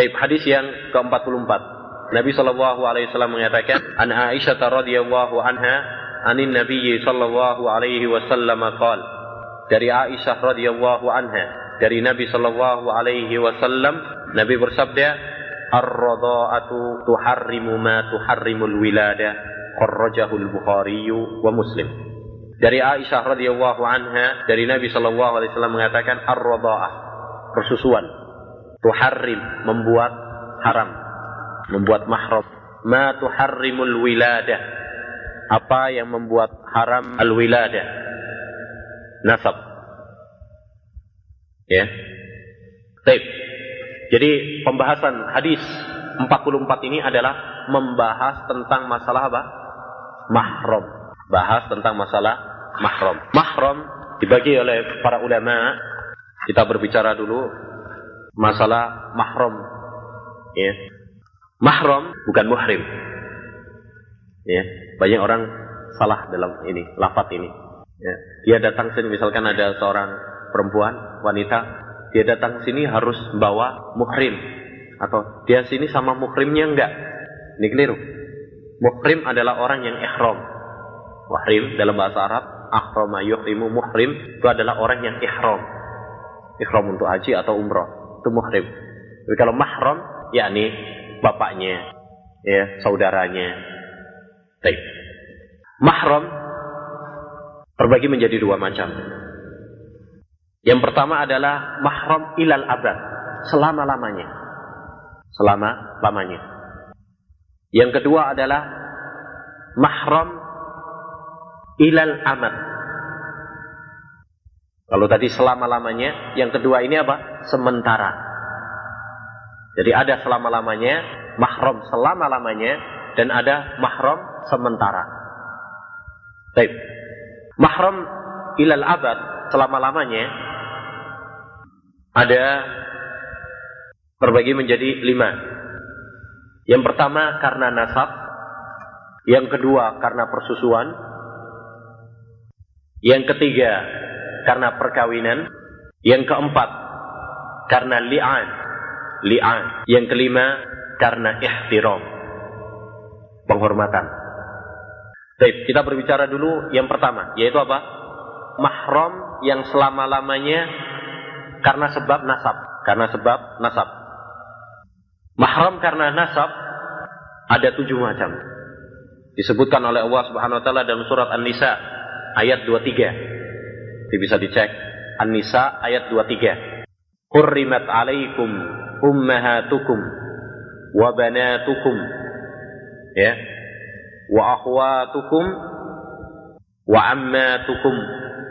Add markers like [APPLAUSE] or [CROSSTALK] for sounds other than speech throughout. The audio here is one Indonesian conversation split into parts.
Taib hadis yang ke-44. Nabi sallallahu alaihi wasallam mengatakan, [COUGHS] "An Aisyah radhiyallahu anha, anin Nabi sallallahu alaihi wasallam qala" Dari Aisyah radhiyallahu anha, dari Nabi sallallahu alaihi wasallam, Nabi bersabda, "Ar-radha'atu tuharrimu ma tuharrimul wilada." Kharrajahu al-Bukhari wa Muslim. Dari Aisyah radhiyallahu anha, dari Nabi sallallahu alaihi wasallam mengatakan, "Ar-radha'ah" persusuan tuharrim membuat haram membuat mahram ma tuharrimul wiladah apa yang membuat haram al wiladah nasab ya Taib. Jadi pembahasan hadis 44 ini adalah membahas tentang masalah apa? Mahram. Bahas tentang masalah mahram. Mahram dibagi oleh para ulama. Kita berbicara dulu masalah mahram. Ya. Mahram bukan muhrim. Ya, banyak orang salah dalam ini, lafat ini. Ya. Dia datang sini misalkan ada seorang perempuan, wanita, dia datang sini harus bawa muhrim atau dia sini sama muhrimnya enggak. Ini keliru. Muhrim adalah orang yang ihram. Muhrim dalam bahasa Arab, ahrama yuhrimu muhrim itu adalah orang yang ihram. Ihram untuk haji atau umrah. Itu muhrim. Tapi kalau mahram yakni bapaknya, ya, saudaranya. Baik. Mahram terbagi menjadi dua macam. Yang pertama adalah mahram ilal abad, selama-lamanya. Selama-lamanya. Yang kedua adalah mahram ilal amad. Kalau tadi selama-lamanya, yang kedua ini apa? Sementara. Jadi ada selama-lamanya, mahram selama-lamanya, dan ada mahram sementara. Baik. Mahram ilal abad selama-lamanya ada terbagi menjadi lima. Yang pertama karena nasab, yang kedua karena persusuan, yang ketiga karena perkawinan, yang keempat karena li'an, li'an, yang kelima karena ihtiram, penghormatan. Baik, kita berbicara dulu yang pertama, yaitu apa? Mahram yang selama-lamanya karena sebab nasab, karena sebab nasab. Mahram karena nasab ada tujuh macam. Disebutkan oleh Allah Subhanahu wa taala dalam surat An-Nisa ayat 23. Ini bisa dicek. An-Nisa ayat 23. Hurrimat alaikum ummahatukum wa banatukum ya wa akhwatukum wa ammatukum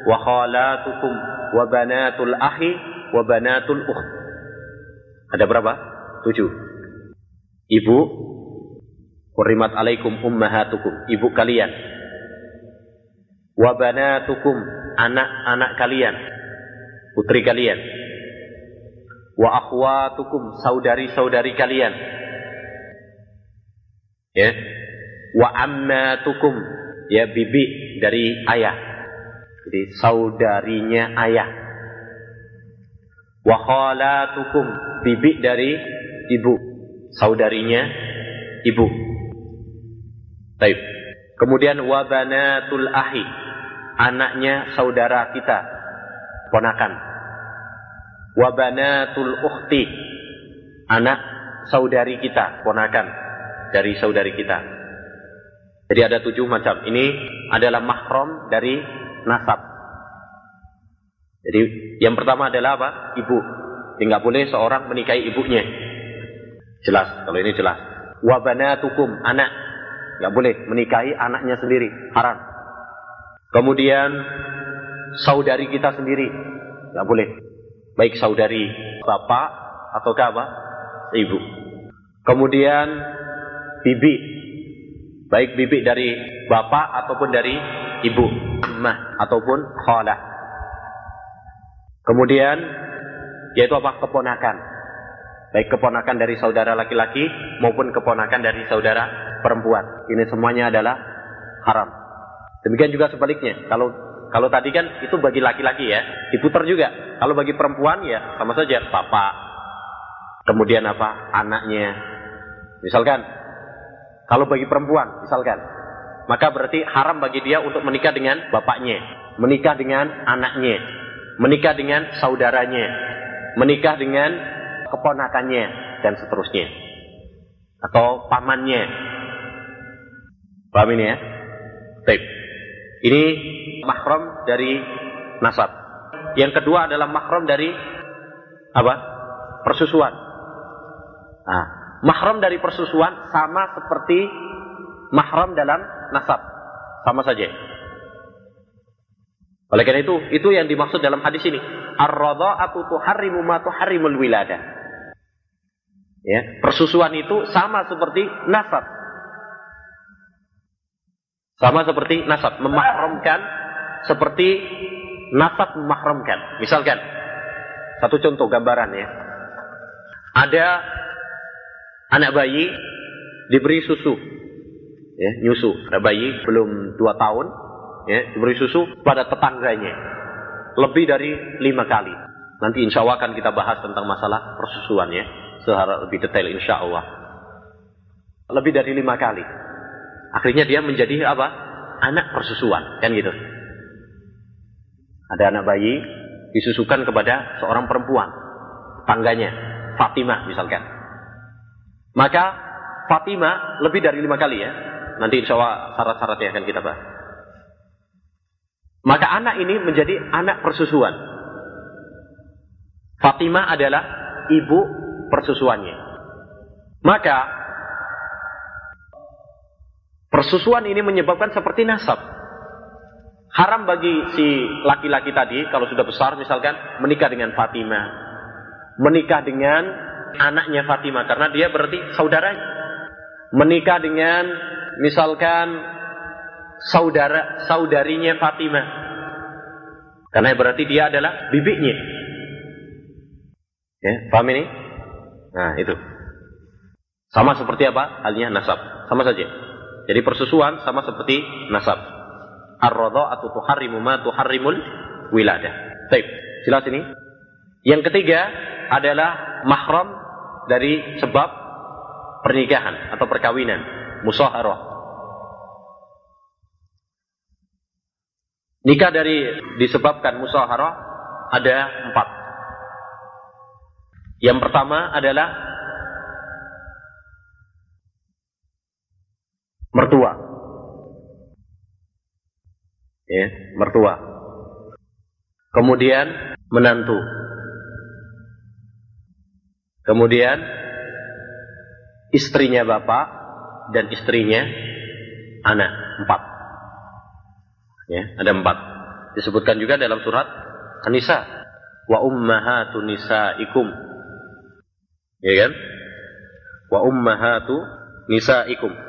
wa khalatukum wa banatul ahi wa banatul ukht. Ada berapa? Tujuh. Ibu, Hurrimat alaikum ummahatukum, ibu kalian. Wa banatukum, anak-anak kalian, putri kalian. Wa akhwatukum, saudari-saudari kalian. Ya. Wa ammatukum, ya bibi dari ayah. Jadi saudarinya ayah. Wa khalatukum, bibi dari ibu, saudarinya ibu. Baik. Kemudian wabanatul ahi, anaknya saudara kita, ponakan. Wabanatul ukhti, anak saudari kita, ponakan dari saudari kita. Jadi ada tujuh macam. Ini adalah mahram dari nasab. Jadi yang pertama adalah apa? Ibu. Tidak boleh seorang menikahi ibunya. Jelas, kalau ini jelas. Wabanatukum, anak. Nggak boleh menikahi anaknya sendiri. Haram. Kemudian saudari kita sendiri. Nggak boleh. Baik saudari bapak atau apa? Ibu. Kemudian bibi. Baik bibi dari bapak ataupun dari ibu. Mah ataupun khalah. Kemudian yaitu apa? Keponakan. Baik keponakan dari saudara laki-laki maupun keponakan dari saudara perempuan. Ini semuanya adalah haram. Demikian juga sebaliknya. Kalau kalau tadi kan itu bagi laki-laki ya, diputar juga. Kalau bagi perempuan ya sama saja bapak, kemudian apa? Anaknya. Misalkan, kalau bagi perempuan, misalkan, maka berarti haram bagi dia untuk menikah dengan bapaknya, menikah dengan anaknya, menikah dengan saudaranya, menikah dengan keponakannya, dan seterusnya. Atau pamannya. Paham ini ya? Baik. Ini mahram dari nasab. Yang kedua adalah mahram dari apa? Persusuan. Nah, mahram dari persusuan sama seperti mahram dalam nasab. Sama saja. Oleh karena itu, itu yang dimaksud dalam hadis ini. Ar-radha'atu tuharrimu ma tuharrimul wilada. Ya, persusuan itu sama seperti nasab. Sama seperti nasab, memahramkan seperti nasab memahramkan. Misalkan, satu contoh gambaran ya. Ada anak bayi diberi susu. Ya, nyusu. Ada bayi belum dua tahun, ya, diberi susu pada tetangganya. Lebih dari lima kali. Nanti insya Allah akan kita bahas tentang masalah persusuan ya. Secara lebih detail insya Allah. Lebih dari lima kali. Akhirnya dia menjadi apa? Anak persusuan. Kan gitu. Ada anak bayi disusukan kepada seorang perempuan. Tangganya. Fatimah misalkan. Maka Fatimah lebih dari lima kali ya. Nanti insya Allah syarat-syaratnya akan kita bahas. Maka anak ini menjadi anak persusuan. Fatimah adalah ibu persusuannya. Maka persusuan ini menyebabkan seperti nasab. Haram bagi si laki-laki tadi kalau sudah besar misalkan menikah dengan Fatimah. Menikah dengan anaknya Fatimah karena dia berarti saudaranya. Menikah dengan misalkan saudara saudarinya Fatimah. Karena berarti dia adalah bibinya. Ya, paham ini? Nah, itu. Sama seperti apa? Halnya nasab. Sama saja. Jadi persusuan sama seperti nasab. Ar-radha'atu tuharrimu ma tuharrimul wiladah. Baik, jelas ini. Yang ketiga adalah mahram dari sebab pernikahan atau perkawinan, musaharah. Nikah dari disebabkan musaharah ada empat. Yang pertama adalah mertua. Ya, mertua. Kemudian menantu. Kemudian istrinya bapak dan istrinya anak. Empat. Ya, ada empat. Disebutkan juga dalam surat An-Nisa. Wa ummahatu nisaikum. Ya kan? Wa ummahatu nisaikum.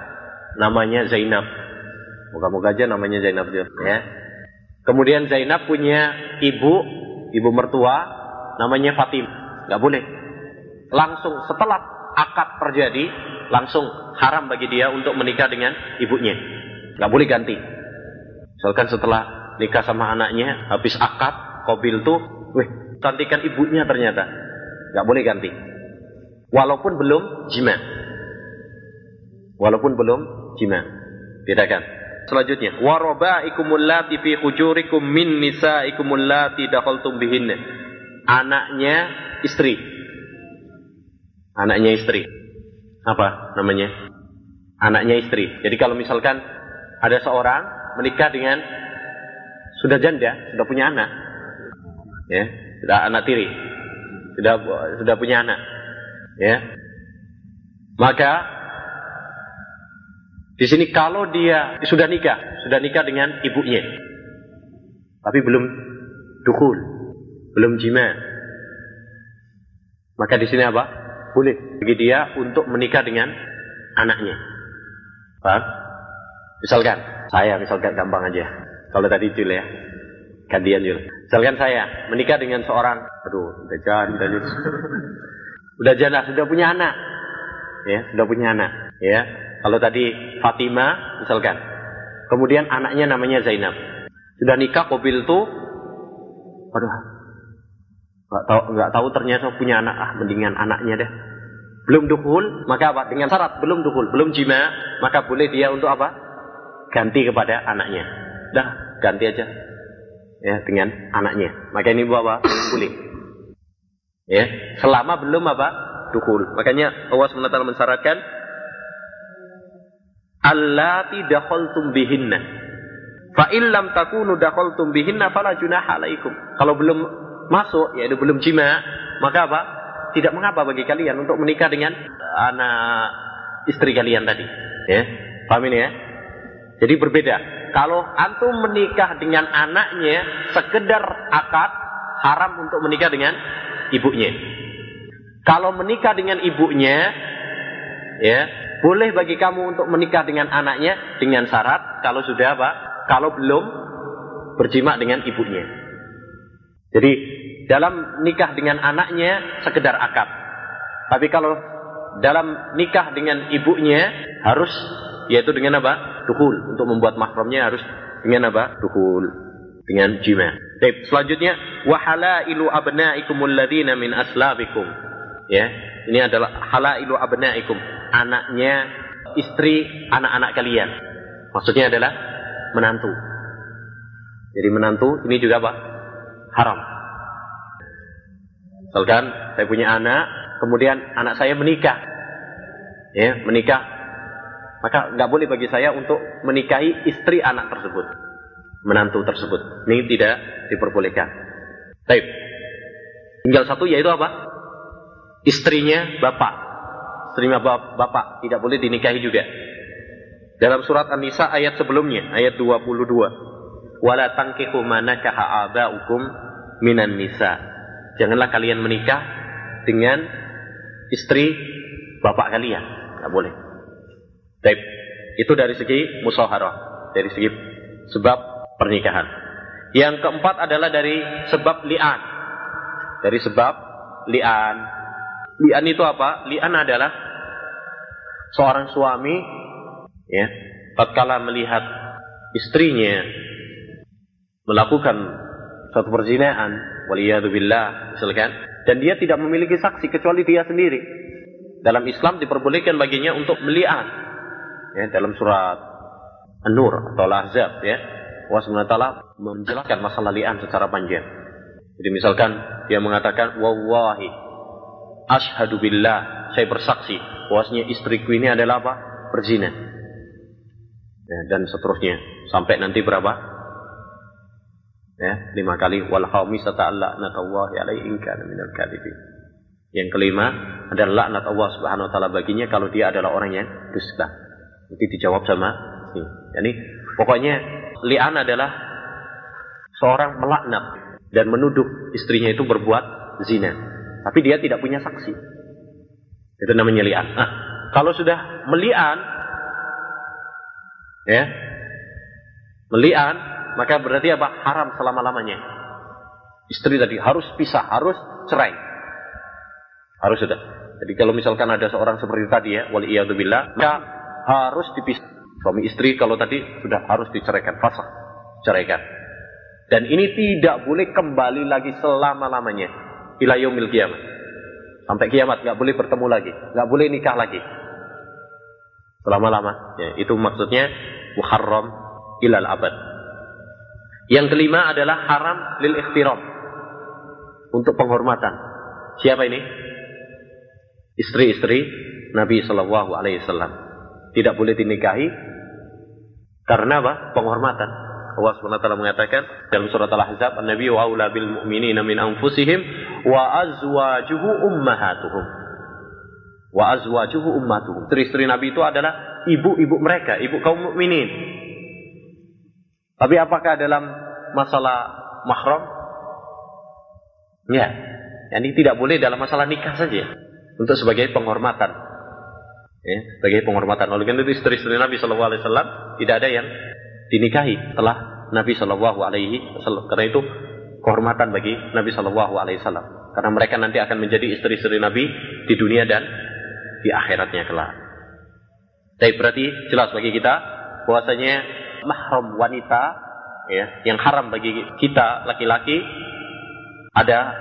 namanya Zainab. Moga-moga aja namanya Zainab juga ya. Kemudian Zainab punya ibu, ibu mertua namanya Fatim. Gak boleh. Langsung setelah akad terjadi, langsung haram bagi dia untuk menikah dengan ibunya. Gak boleh ganti. Misalkan setelah nikah sama anaknya, habis akad, kobil tuh, wih, cantikan ibunya ternyata. Gak boleh ganti. Walaupun belum jima. Walaupun belum jima. Bedakan. Selanjutnya, warobaikumul lati fi hujurikum min nisaikumul lati dakhaltum bihinna. Anaknya istri. Anaknya istri. Apa namanya? Anaknya istri. Jadi kalau misalkan ada seorang menikah dengan sudah janda, sudah punya anak. Ya, sudah anak tiri. Sudah sudah punya anak. Ya. Maka di sini kalau dia sudah nikah, sudah nikah dengan ibunya. Tapi belum dukul, belum jima. Maka di sini apa? Boleh bagi dia untuk menikah dengan anaknya. Paham? Misalkan, saya misalkan gampang aja. Kalau tadi Jul ya. Gantian Jul. Misalkan saya menikah dengan seorang, aduh, udah jangan, udah udah janda, sudah punya anak. Ya, sudah punya anak. Ya, kalau tadi Fatima, misalkan. Kemudian anaknya namanya Zainab. Sudah nikah, mobil tuh, aduh, nggak tahu, nggak tahu ternyata punya anak, ah, mendingan anaknya deh. Belum dukul, maka apa? Dengan syarat belum dukul, belum jima, maka boleh dia untuk apa? Ganti kepada anaknya. Dah, ganti aja. Ya, dengan anaknya. Maka ini apa? Boleh. Ya, selama belum apa? Dukul. Makanya Allah SWT mensyaratkan Allati dakhaltum bihinna. Fa illam takunu dakhaltum bihinna fala junaha alaikum. Kalau belum masuk, yaitu belum jima, maka apa? Tidak mengapa bagi kalian untuk menikah dengan anak istri kalian tadi. Ya, paham ini ya? Jadi berbeda. Kalau antum menikah dengan anaknya sekedar akad, haram untuk menikah dengan ibunya. Kalau menikah dengan ibunya, ya boleh bagi kamu untuk menikah dengan anaknya dengan syarat kalau sudah apa? Kalau belum berjima dengan ibunya. Jadi dalam nikah dengan anaknya sekedar akad. Tapi kalau dalam nikah dengan ibunya harus yaitu dengan apa? Dukul. Untuk membuat mahramnya harus dengan apa? Dukul. Dengan jima. Baik, selanjutnya wahalailu abnaikumul ladzina min aslabikum. Ya, ini adalah halailu abnaikum anaknya istri anak-anak kalian. Maksudnya adalah menantu. Jadi menantu ini juga apa? Haram. Misalkan saya punya anak, kemudian anak saya menikah. Ya, menikah. Maka nggak boleh bagi saya untuk menikahi istri anak tersebut. Menantu tersebut. Ini tidak diperbolehkan. Baik. Tinggal satu yaitu apa? Istrinya bapak terima bapak, tidak boleh dinikahi juga. Dalam surat An-Nisa ayat sebelumnya, ayat 22. Wala tankihu manakaha aba'ukum minan nisa. Janganlah kalian menikah dengan istri bapak kalian. Tidak boleh. Baik. Itu dari segi musaharah. Dari segi sebab pernikahan. Yang keempat adalah dari sebab li'an. Dari sebab li'an. Li'an itu apa? Li'an adalah seorang suami ya, tatkala melihat istrinya melakukan suatu perzinaan, waliyadzubillah, misalkan, dan dia tidak memiliki saksi kecuali dia sendiri. Dalam Islam diperbolehkan baginya untuk melihat Ya, dalam surat An-Nur atau Al-Ahzab ya. Allah SWT menjelaskan masalah li'an secara panjang. Jadi misalkan dia mengatakan wallahi Ashadu billah, saya bersaksi bahwasanya istriku ini adalah apa? Berzina. Ya, dan seterusnya sampai nanti berapa? Ya, lima kali wal khamisata la'natullahi alaihi in kana minal. Yang kelima adalah laknat Allah Subhanahu wa taala baginya kalau dia adalah orang yang dusta. Itu dijawab sama ini. Jadi pokoknya li'an adalah seorang melaknat dan menuduh istrinya itu berbuat zina. Tapi dia tidak punya saksi. Itu namanya lian. Nah, kalau sudah melian, ya, melian, maka berarti apa? Haram selama-lamanya. Istri tadi harus pisah, harus cerai. Harus sudah. Jadi kalau misalkan ada seorang seperti tadi ya, wali billah, maka harus dipisah. Suami istri kalau tadi sudah harus diceraikan, fasah, ceraikan. Dan ini tidak boleh kembali lagi selama-lamanya ila yaumil kiamat. Sampai kiamat nggak boleh bertemu lagi, nggak boleh nikah lagi. Selama-lama. Ya, itu maksudnya muharram ilal abad. Yang kelima adalah haram lil ikhtiram. Untuk penghormatan. Siapa ini? Istri-istri Nabi Shallallahu Alaihi Wasallam tidak boleh dinikahi karena apa? Penghormatan. Allah SWT mengatakan dalam surat Al-Ahzab, "An-Nabi wa aula bil mu'minina min anfusihim wa azwajuhu ummahatuhum." Wa azwajuhu ummatuhum. Istri-istri Nabi itu adalah ibu-ibu mereka, ibu kaum mukminin. Tapi apakah dalam masalah mahram? Ya. Ini tidak boleh dalam masalah nikah saja. untuk sebagai penghormatan. Ya, sebagai penghormatan. Oleh karena itu istri-istri Nabi Shallallahu Alaihi Wasallam tidak ada yang dinikahi setelah Nabi Shallallahu Alaihi Wasallam. Karena itu kehormatan bagi Nabi Shallallahu Alaihi Wasallam. Karena mereka nanti akan menjadi istri-istri Nabi di dunia dan di akhiratnya kelak. Tapi berarti jelas bagi kita bahwasanya mahram wanita ya yang haram bagi kita laki-laki ada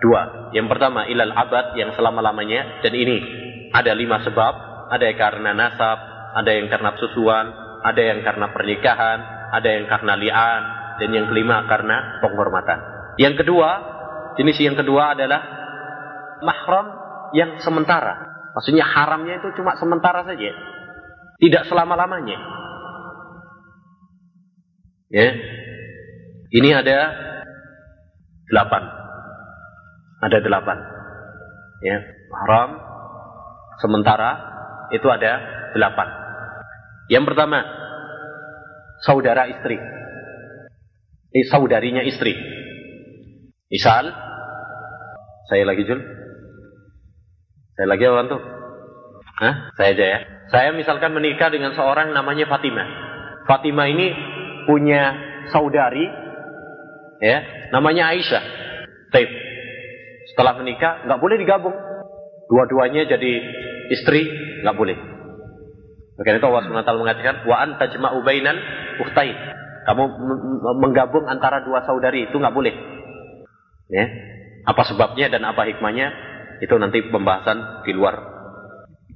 dua. Yang pertama ilal abad yang selama-lamanya dan ini ada lima sebab. Ada yang karena nasab, ada yang karena susuan, ada yang karena pernikahan, ada yang karena li'an, dan yang kelima karena penghormatan. Yang kedua, jenis yang kedua adalah mahram yang sementara. Maksudnya haramnya itu cuma sementara saja. Tidak selama-lamanya. Ya. Ini ada delapan. Ada delapan. Ya. Haram sementara itu ada delapan. Yang pertama, saudara istri. Ini saudarinya istri. Misal, saya lagi Jul. Saya lagi apa tuh? Hah? Saya aja ya. Saya misalkan menikah dengan seorang namanya Fatimah. Fatimah ini punya saudari, ya, namanya Aisyah. Taib. Setelah menikah, nggak boleh digabung. Dua-duanya jadi istri, nggak boleh. Maka itu Allah SWT mengatakan, wa anta jma'u bainal ukhtain. Kamu menggabung antara dua saudari itu nggak boleh. Ya. Apa sebabnya dan apa hikmahnya itu nanti pembahasan di luar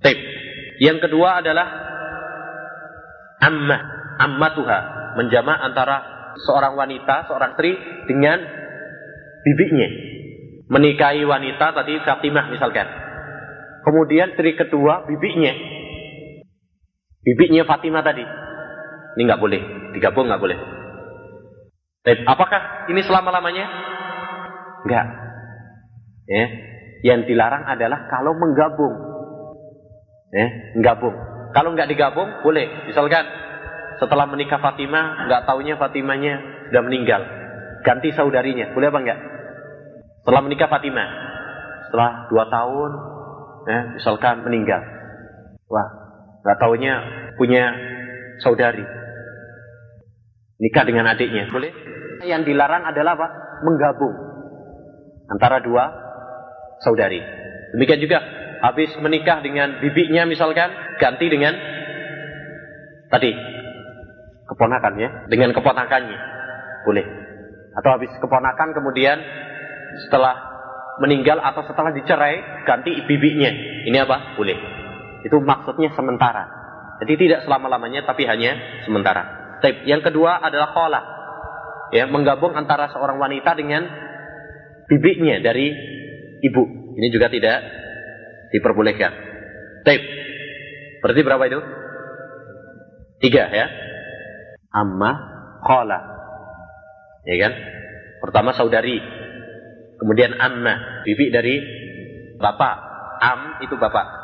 tape. Yang kedua adalah ammah, ammatuha, menjamak antara seorang wanita, seorang istri dengan bibinya. Menikahi wanita tadi Fatimah misalkan. Kemudian istri kedua bibinya. Bibinya Fatimah tadi. Ini nggak boleh, digabung nggak boleh. Tapi apakah ini selama-lamanya? Enggak. Ya. Yang dilarang adalah kalau menggabung. Ya, menggabung. Kalau nggak digabung, boleh. Misalkan setelah menikah Fatimah, nggak taunya Fatimahnya sudah meninggal. Ganti saudarinya, boleh apa enggak? Setelah menikah Fatimah, setelah dua tahun, ya, misalkan meninggal. Wah, nggak taunya punya saudari nikah dengan adiknya. Boleh? Yang dilarang adalah apa? Menggabung antara dua saudari. Demikian juga habis menikah dengan bibinya misalkan ganti dengan tadi keponakannya dengan keponakannya. Boleh. Atau habis keponakan kemudian setelah meninggal atau setelah dicerai ganti bibinya. Ini apa? Boleh. Itu maksudnya sementara. Jadi tidak selama-lamanya tapi hanya sementara. Taib. Yang kedua adalah khola. Ya, menggabung antara seorang wanita dengan bibinya dari ibu. Ini juga tidak diperbolehkan. Taib. Berarti berapa itu? Tiga ya. Amma, khola. Ya kan? Pertama saudari. Kemudian amma, bibi dari bapak. Am itu bapak.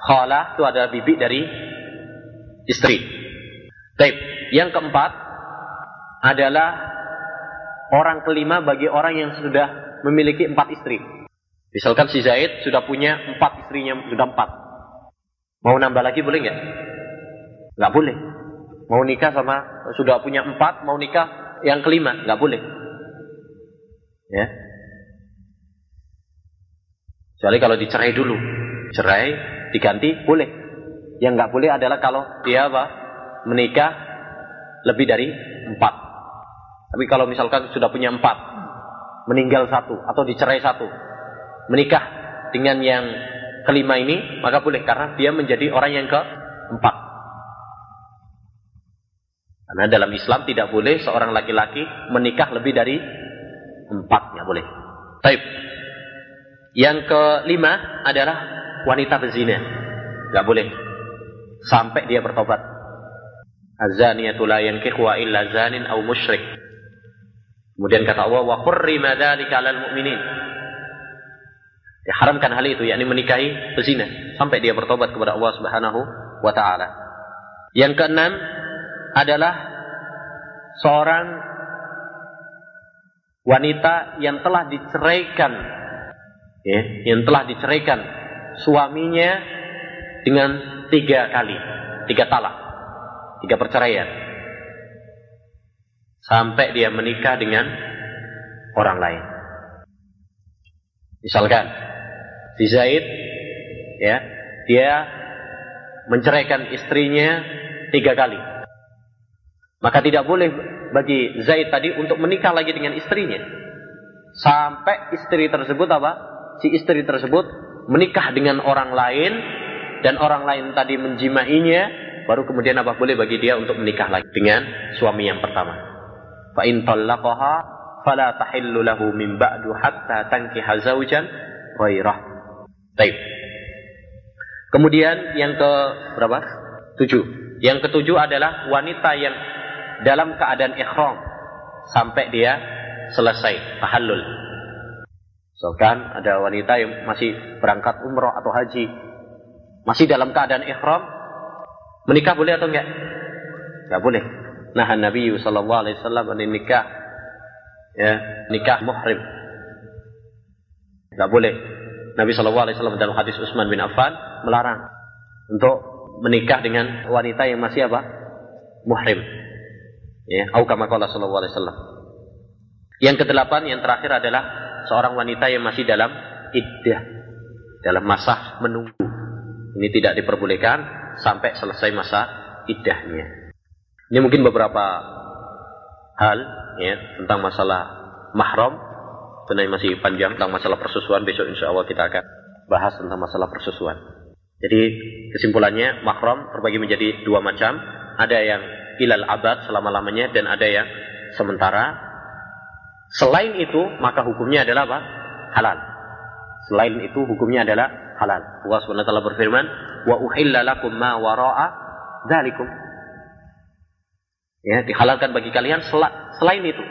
Khola itu adalah bibi dari istri. Taib. Yang keempat adalah orang kelima bagi orang yang sudah memiliki empat istri. Misalkan si Zaid sudah punya empat istrinya, sudah empat. Mau nambah lagi boleh nggak? Nggak boleh. Mau nikah sama sudah punya empat, mau nikah yang kelima nggak boleh. Ya. Kecuali kalau dicerai dulu, cerai diganti boleh. Yang nggak boleh adalah kalau dia apa? Menikah lebih dari empat. Tapi kalau misalkan sudah punya empat, meninggal satu atau dicerai satu, menikah dengan yang kelima ini, maka boleh karena dia menjadi orang yang keempat. Karena dalam Islam tidak boleh seorang laki-laki menikah lebih dari empat, nggak boleh. Taib. Yang kelima adalah wanita berzina, nggak boleh sampai dia bertobat. Az-zaniyatu la yankihuha illa zanin musyrik. Kemudian kata Allah, wa hurrima dzalika 'alal mu'minin. Diharamkan hal itu, yakni menikahi pezina sampai dia bertobat kepada Allah Subhanahu wa taala. Yang keenam adalah seorang wanita yang telah diceraikan ya, yang telah diceraikan suaminya dengan tiga kali, tiga talak, tiga perceraian, sampai dia menikah dengan orang lain. Misalkan si Zaid, ya, dia menceraikan istrinya tiga kali. Maka tidak boleh bagi Zaid tadi untuk menikah lagi dengan istrinya. Sampai istri tersebut apa? Si istri tersebut menikah dengan orang lain dan orang lain tadi menjimainya, baru kemudian apa boleh bagi dia untuk menikah lagi dengan suami yang pertama. Fa in talaqaha fala tahillu lahu min ba'du hatta tankiha zawjan ghairah. Baik. Kemudian yang ke berapa? Tujuh. Yang ketujuh adalah wanita yang dalam keadaan ikhram sampai dia selesai tahallul. So kan ada wanita yang masih berangkat umroh atau haji, masih dalam keadaan ikhram, menikah boleh atau enggak? Enggak boleh. Nah Nabi Sallallahu Alaihi Wasallam nikah, ya nikah muhrim, enggak boleh. Nabi Shallallahu Alaihi dalam hadis Utsman bin Affan melarang untuk menikah dengan wanita yang masih apa? Muhrim. Ya, au kama qala. Yang kedelapan yang terakhir adalah seorang wanita yang masih dalam iddah, dalam masa menunggu. Ini tidak diperbolehkan sampai selesai masa iddahnya. Ini mungkin beberapa hal ya tentang masalah mahram. Sebenarnya masih panjang tentang masalah persusuan. Besok insya Allah kita akan bahas tentang masalah persusuan. Jadi kesimpulannya mahram terbagi menjadi dua macam. Ada yang ilal abad selama-lamanya dan ada yang sementara. Selain itu, maka hukumnya adalah apa? Halal. Selain itu, hukumnya adalah halal. Allah SWT berfirman, Wa uhilla lakum ma wara'a dhalikum. Ya, dihalalkan bagi kalian sel selain itu.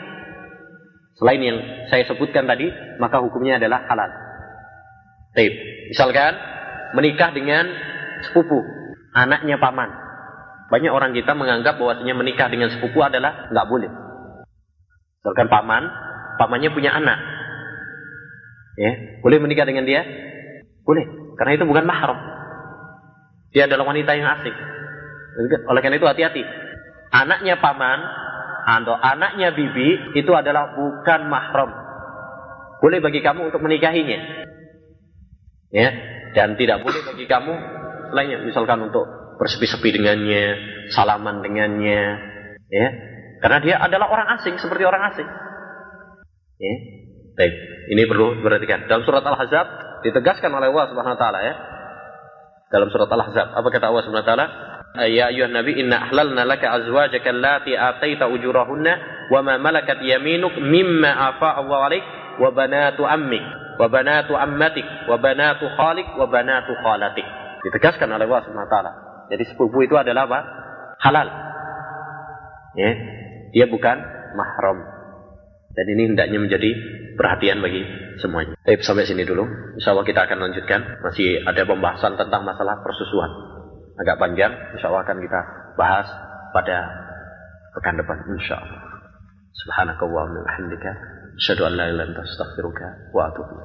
Selain yang saya sebutkan tadi, maka hukumnya adalah halal. Taib. Misalkan menikah dengan sepupu, anaknya paman. Banyak orang kita menganggap bahwasanya menikah dengan sepupu adalah nggak boleh. Misalkan paman, pamannya punya anak. Ya, boleh menikah dengan dia? Boleh, karena itu bukan mahram. Dia adalah wanita yang asing. Oleh karena itu hati-hati. Anaknya paman atau anaknya bibi itu adalah bukan mahram. Boleh bagi kamu untuk menikahinya. Ya, dan tidak boleh bagi kamu selainnya misalkan untuk bersepi-sepi dengannya, salaman dengannya, ya. Karena dia adalah orang asing seperti orang asing. Ya. Baik, ini perlu diperhatikan. Dalam surat Al-Ahzab ditegaskan oleh Allah Subhanahu wa taala ya. Dalam surat Al-Ahzab, apa kata Allah Subhanahu wa taala? Ya ayuhan nabi inna ahlalna laka azwajaka allati ataita ujurahunna wa ma malakat yaminuk mimma afa Allah alaik wa banatu ammik wa banatu ammatik wa banatu khalik wa banatu khalatik. Ditegaskan oleh Allah Subhanahu wa taala. Jadi sepupu itu adalah apa? Halal. Ya, dia bukan mahram. Dan ini hendaknya menjadi perhatian bagi semuanya. Baik, sampai sini dulu. Insya Allah kita akan lanjutkan. Masih ada pembahasan tentang masalah persusuan. Agak panjang. Insya Allah akan kita bahas pada pekan depan. Insya Allah. Subhanakallahumma wa bihamdika. Asyhadu an la ilaha wa atubu